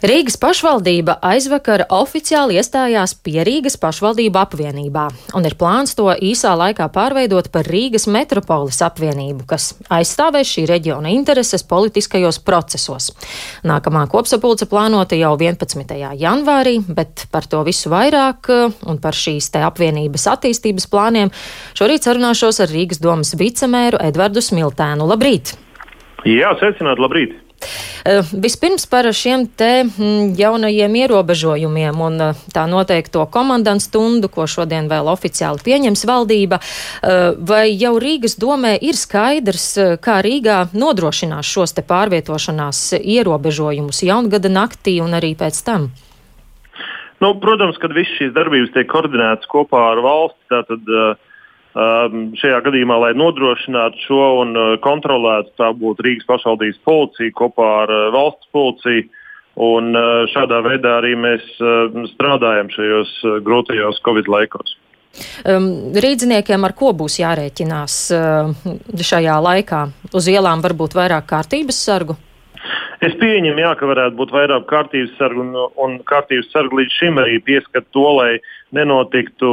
Rīgas pašvaldība aizvakar oficiāli iestājās pie Rīgas pašvaldību apvienībā, un ir plāns to īsā laikā pārveidot par Rīgas metropoles apvienību, kas aizstāvēs šī reģiona intereses politiskajos procesos. Nākamā kopsapulce plānota jau 11. janvārī, bet par to visu vairāk un par šīs te apvienības attīstības plāniem šorīt sarunāšos ar Rīgas domas vicemēru Edvardu Smiltēnu. Labrīt! Jā, sveicināt, labrīt! Eh, vispirms par šiem te mm, jaunajiem ierobežojumiem un eh, tā noteikto komandantu stundu, ko šodien vēl oficiāli pieņems valdība. Eh, vai jau Rīgas domē ir skaidrs, kā Rīgā nodrošinās šos te pārvietošanās ierobežojumus jaungada naktī un arī pēc tam? Nu, protams, ka visas šīs darbības tiek koordinētas kopā ar valsts. Tātad, uh, šajā gadījumā, lai nodrošinātu šo un uh, kontrolētu, tā būtu Rīgas pašvaldības policija kopā ar uh, valsts policiju. Un uh, šādā veidā arī mēs uh, strādājam šajos uh, grūtajos Covid laikos. Um, rīdziniekiem ar ko būs jārēķinās uh, šajā laikā? Uz ielām varbūt vairāk kārtības sargu? Es pieņemu, jā, ka varētu būt vairāk kārtības sargu, un, un kārtības sargu līdz šim arī pieskat to, lai nenotiktu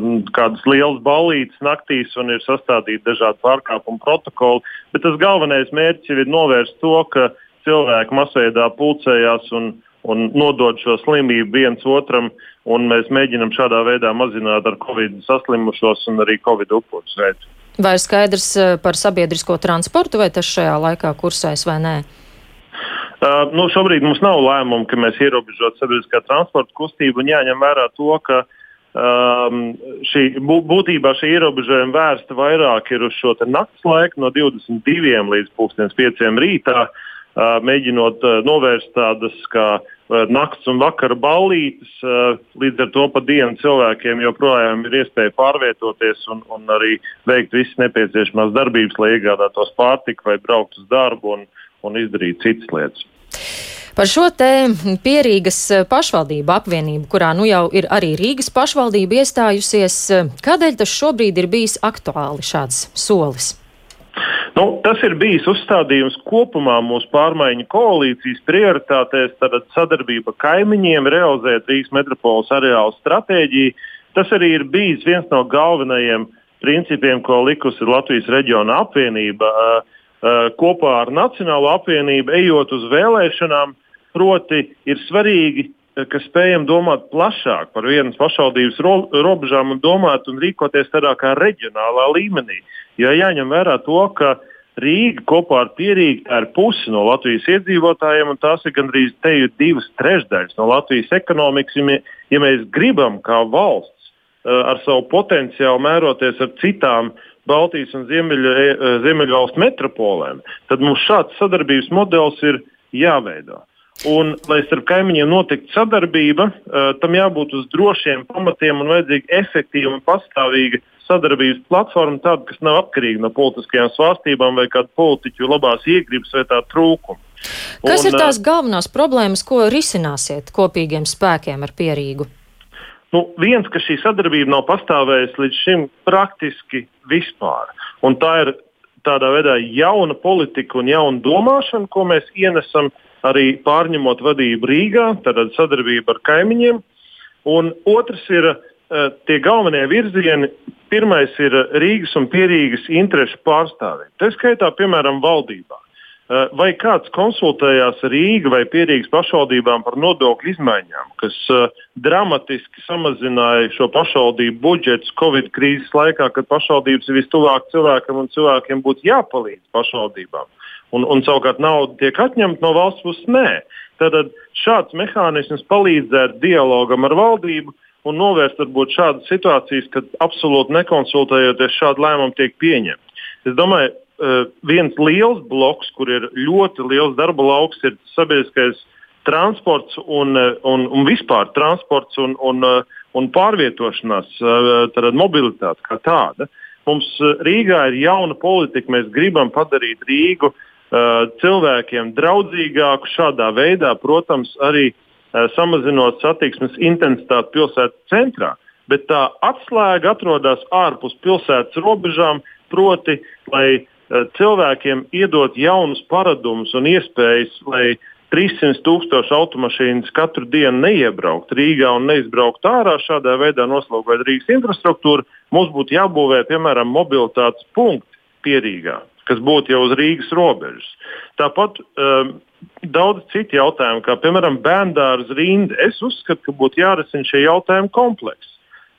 mm, kādas lielas ballītes naktīs un ir sastādīti dažādi pārkāpumu protokoli. Bet tas galvenais mērķis ir novērst to, ka cilvēki masveidā pulcējās un, un nodod šo slimību viens otram, mēs mēģinam šādā veidā mazināt ar covid saslimušos un arī covid upurus skaitu. Vai ir skaidrs eh, par sabiedrisko transportu, vai tas šajā laikā kursēs vai nē? Uh, nu, šobrīd mums nav lēmumu, ka mēs ierobežot sabiedriskā transporta kustību un jāņem vērā to, ka um, šī, būtībā šī ierobežojuma vērsta vairāk ir uz šo nakts laiku no 22 līdz 5 rītā, uh, mēģinot uh, novērst tādas kā nakts un vakara ballītes. Līdz ar to pa dienu cilvēkiem joprojām ir iespēja pārvietoties un, un arī veikt visas nepieciešamās darbības, lai iegādātos pārtiku vai braukt uz darbu. Un, un izdarīt citas lietas. Par šo te pierīgas pašvaldību apvienību, kurā nu jau ir arī Rīgas pašvaldība iestājusies, kādēļ tas šobrīd ir bijis aktuāli šāds solis? Nu, tas ir bijis uzstādījums kopumā mūsu pārmaiņu koalīcijas prioritātēs, tad sadarbība kaimiņiem, realizēt Rīgas metropoles areālu stratēģiju. Tas arī ir bijis viens no galvenajiem principiem, ko likusi Latvijas reģiona apvienība. Uh, kopā ar Nacionālo apvienību ejot uz vēlēšanām. Proti, ir svarīgi, uh, ka spējam domāt plašāk par vienas pašvaldības ro robežām un domāt un rīkoties tādā kā reģionālā līmenī. Jo jāņem vērā to, ka Rīga kopā ar Pierīgu ir pusi no Latvijas iedzīvotājiem, un tās ir gandrīz divas trešdaļas no Latvijas ekonomikas. Ja, ja mēs gribam kā valsts uh, ar savu potenciālu mēroties ar citām uh, Baltijas un Ziemeļa, e, e, Ziemeļvalstu metropolēm, tad mums šāds sadarbības modelis ir jāveido. Un, lai starp kaimiņiem notiktu sadarbība, uh, tam jābūt uz drošiem pamatiem un vajadzīga efektīva un pastāvīga sadarbības platforma, tāda, kas nav atkarīga no politiskajām svārstībām vai kāda politiķu labās iegribas vai tā trūkuma. Kas un, ir tās galvenās problēmas, ko risināsiet kopīgiem spēkiem ar pierīgu? Nu, viens, ka šī sadarbība nav pastāvējusi līdz šim praktiski vispār. Un tā ir tādā veidā jauna politika un jauna domāšana, ko mēs ienesam arī pārņemot vadību Rīgā, tātad sadarbība ar kaimiņiem. Un otrs ir uh, tie galvenie virzieni. Pirmais ir Rīgas un Pierīgas interešu pārstāvība. Tā skaitā, piemēram, valdībā. Eh, vai kāds konsultējās Rīga vai Pierīgas pašvaldībām par nodokļu izmaiņām, kas uh, dramatiski samazināja šo pašvaldību budžetus Covid krīzes laikā, kad pašvaldības ir vistuvāk cilvēkam un cilvēkiem būtu jāpalīdz pašvaldībām. Un, un savukārt nauda tiek atņemta no valsts puses? Nē. Tad šāds mehānisms palīdzētu dialogam ar valdību un novērst varbūt šādas situācijas, kad absolūti nekonsultējoties šādu lēmumu tiek pieņemti. Es domāju, viens liels bloks, kur ir ļoti liels darba lauks, ir sabiedriskais transports un, eh, un, un vispār transports un, un, eh, un pārvietošanās, tāda mobilitāte kā tāda. Mums Rīgā ir jauna politika. Mēs gribam padarīt Rīgu cilvēkiem draudzīgāku šādā veidā, protams, arī samazinot satiksmes intensitāti pilsētas centrā. Bet tā atslēga atrodas ārpus pilsētas robežām, proti, lai Eh, cilvēkiem iedot jaunus paradumus un iespējas, lai 300 tūkstoši automašīnas katru dienu neiebraukt Rīgā un neizbraukt ārā, šādā veidā noslogojot Rīgas infrastruktūru, mums būtu jābūvē piemēram mobilitātes punkti pierīgā, kas būtu jau uz Rīgas robežas. Tāpat um, daudz citu jautājumu, kā piemēram bērndārs rinda. Es uzskatu, ka būtu jārisina šie jautājumi kompleksi.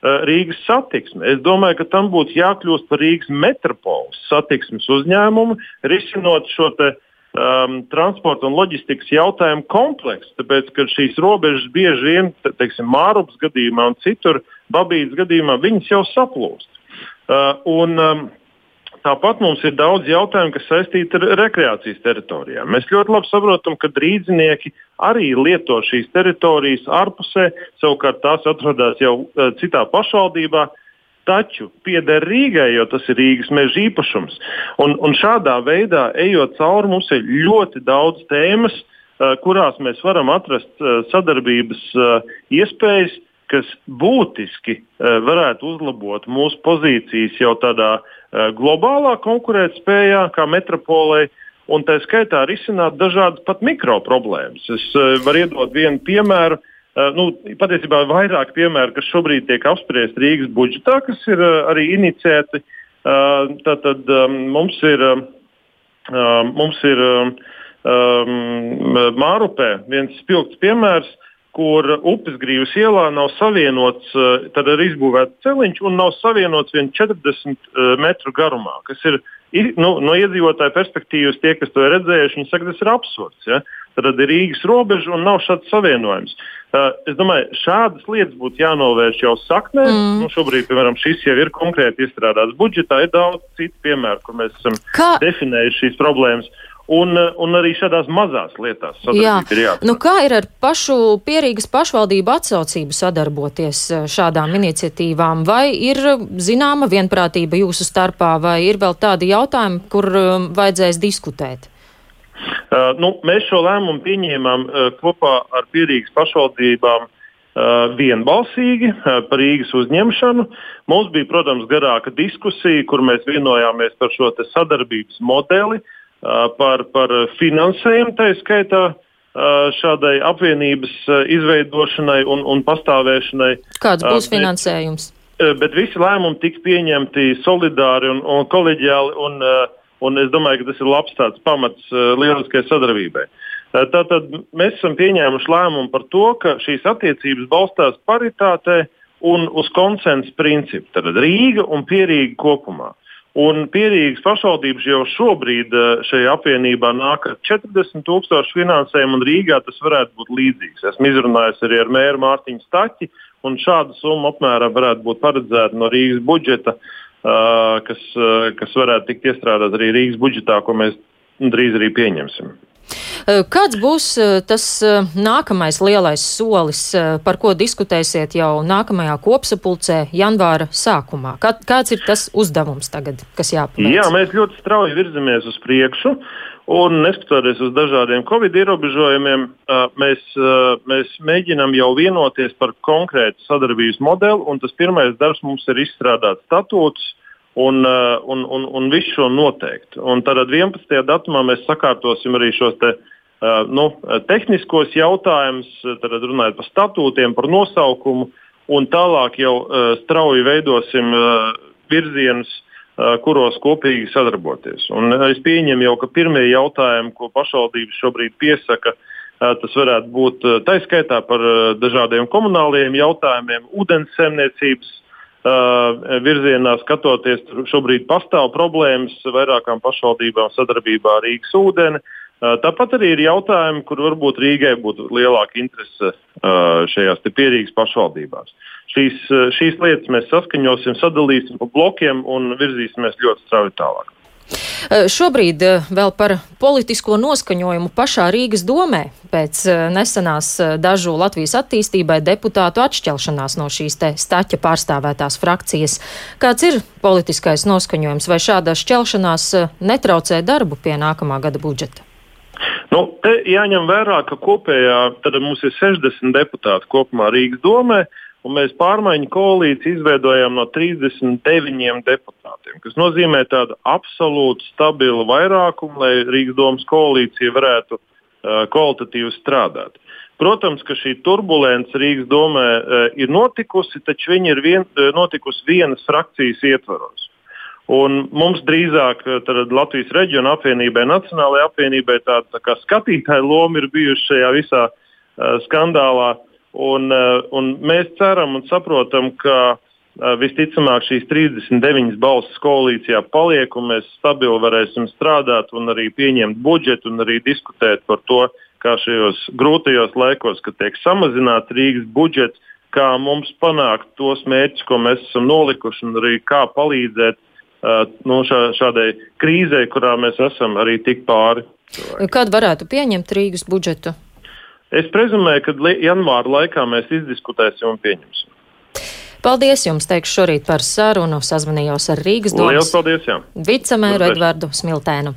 Uh, Rīgas satiksme. Es domāju, ka tam būtu jākļūst par Rīgas metropoles satiksmes uzņēmumu, risinot šo te, um, transporta un loģistikas jautājumu komplekss, tāpēc ka šīs robežas bieži vien, te, teiksim, Mārupas gadījumā un citur, Babīdas gadījumā, viņas jau saplūst. Uh, un, um, Tāpat mums ir daudz jautājumu, kas saistīti ar rekreācijas teritorijām. Mēs ļoti labi saprotam, ka drīdzinieki arī lieto šīs teritorijas ārpusē, savukārt tās atrodas jau uh, citā pašvaldībā. Taču pieder Rīgai, jo tas ir Rīgas meža īpašums. Un, un šādā veidā, ejot cauri, mums ir ļoti daudz tēmas, uh, kurās mēs varam atrast uh, sadarbības iespējas, kas būtiski varētu uzlabot mūsu pozīcijas jau tādā globālā konkurētspējā, kā metropolē. Un tā skaitā risināt dažādas pat mikro problēmas. Es varu iedot vienu piemēru. Nu, patiesībā vairāk piemēru, kas šobrīd tiek apspriesti Rīgas budžetā, kas ir arī iniciēti. Uh, tātad um, mums ir, mums ir Mārupē viens spilgts piemērs, kur upes grīvas ielā nav savienots, tad ir izbūvēts celiņš un nav savienots vien 40 metru garumā, kas ir nu, no iedzīvotāja perspektīvas, tie, kas to ir redzējuši, viņi saka, tas ir absurds. Ja? Tad ir Rīgas robeža un nav šāds savienojums. Uh, es domāju, šādas lietas būtu jānovērš jau saknē. Mm. Nu, šobrīd, piemēram, šis jau ir konkrēti izstrādāts budžetā. Ir daudz citu piemēru, kur mēs esam Kā? definējuši šīs problēmas. Un, un arī šādās mazās lietās Jā. ir. Nu, kā ir ar pašu pierīgas pašvaldību atsaucību sadarboties šādām iniciatīvām? Vai ir zināma vienprātība jūsu starpā, vai ir vēl tādi jautājumi, kur vajadzēs diskutēt? Uh, nu, mēs šo lēmumu pieņēmām uh, kopā ar pierīgas pašvaldībām uh, vienbalsīgi par Rīgas uzņemšanu. Mums bija, protams, garāka diskusija, kur mēs vienojāmies par šo sadarbības modeli, uh, par, par finansējumu, tā skaitā uh, šādai apvienības izveidošanai un, un pastāvēšanai. Kāds būs finansējums? Bet, bet visi lēmumi tika pieņemti solidāri un, un kolēģiāli. Un, uh, Un es domāju, ka tas ir labs pamats uh, lieliskai sadarbībai. Uh, tātad mēs esam pieņēmuši lēmumu par to, ka šīs attiecības balstās paritātē un uz konsensu principu. Tad Rīga un Pierīga kopumā. Un Pierīgas pašvaldības jau šobrīd uh, šajā apvienībā nāk ar 40 tūkstošu finansējumu, un Rīgā tas varētu būt līdzīgs. Esmu izrunājis arī ar mēru Mārtiņu Staķi, un šāda summa apmēram varētu būt paredzēta no Rīgas budžeta uh, kas, kas varētu tikt iestrādāt arī Rīgas budžetā, ko mēs drīz arī pieņemsim. Kāds būs tas nākamais lielais solis, par ko diskutēsiet jau nākamajā kopsapulcē janvāra sākumā? Kāds ir tas uzdevums tagad, kas jāpaveic? Jā, mēs ļoti strauji virzamies uz priekšu. Un neskatoties uz dažādiem covid ierobežojumiem, mēs, mēs mēģinām jau vienoties par konkrētu sadarbības modeli. Tas pirmais darbs mums ir izstrādāt statūtus un, un, un, un visu šo noteikt. Un tad 11. datumā mēs sakārtosim arī šos nu, tehniskos jautājumus, runājot par statūtiem, par nosaukumu, un tālāk jau strauji veidosim virzienus kuros kopīgi sadarboties. Un es pieņemu jau, ka pirmie jautājumi, ko pašvaldības šobrīd piesaka, tas varētu būt taiskaitā par dažādiem komunāliem jautājumiem, ūdens semniecības virzienā skatoties. Šobrīd pastāv problēmas vairākām pašvaldībām sadarbībā ar Rīgas ūdeni. Tāpat arī ir jautājumi, kur varbūt Rīgai būtu lielāka interese šajās pierīgas pašvaldībās. Šīs, šīs lietas mēs saskaņosim, sadalīsim pa blokiem un virzīsimies ļoti strauji tālāk. Šobrīd vēl par politisko noskaņojumu pašā Rīgas domē pēc nesenās dažu Latvijas attīstībai deputātu atšķelšanās no šīs te staķa pārstāvētās frakcijas. Kāds ir politiskais noskaņojums vai šāda šķelšanās netraucē darbu pie nākamā gada budžeta? Nu, te jāņem vērā, ka kopējā mums ir 60 deputāti kopumā Rīgas domē, un mēs pārmaiņu koalīciju izveidojām no 39 deputātiem, kas nozīmē tādu absolūtu stabilu vairākumu, lai Rīgas domas koalīcija varētu kvalitatīvi strādāt. Protams, ka šī turbulence Rīgas domē ir notikusi, taču viņa ir vien, notikusi vienas frakcijas ietvaros. Un mums drīzāk Latvijas reģiona apvienībai, Nacionālajai apvienībai tāda tā kā skatītāja loma ir bijusi šajā visā uh, skandālā. Un, uh, un mēs ceram un saprotam, ka uh, visticamāk šīs 39 balsis koalīcijā paliek, un mēs stabili varēsim strādāt un arī pieņemt budžetu un arī diskutēt par to, kā šajos grūtajos laikos, kad tiek samazināts Rīgas budžets, kā mums panākt tos mērķus, ko mēs esam nolikuši, un arī kā palīdzēt uh, nu, šā, šādai krīzei, kurā mēs esam arī tik pāri. Kad varētu pieņemt Rīgas budžetu? Es prezumēju, ka janvāra laikā mēs izdiskutēsim un pieņemsim. Paldies jums, teikšu šorīt par sarunu. Sazvanījos ar Rīgas domu. Lielas paldies, jā. Vicemēru Edvardu Smiltēnu.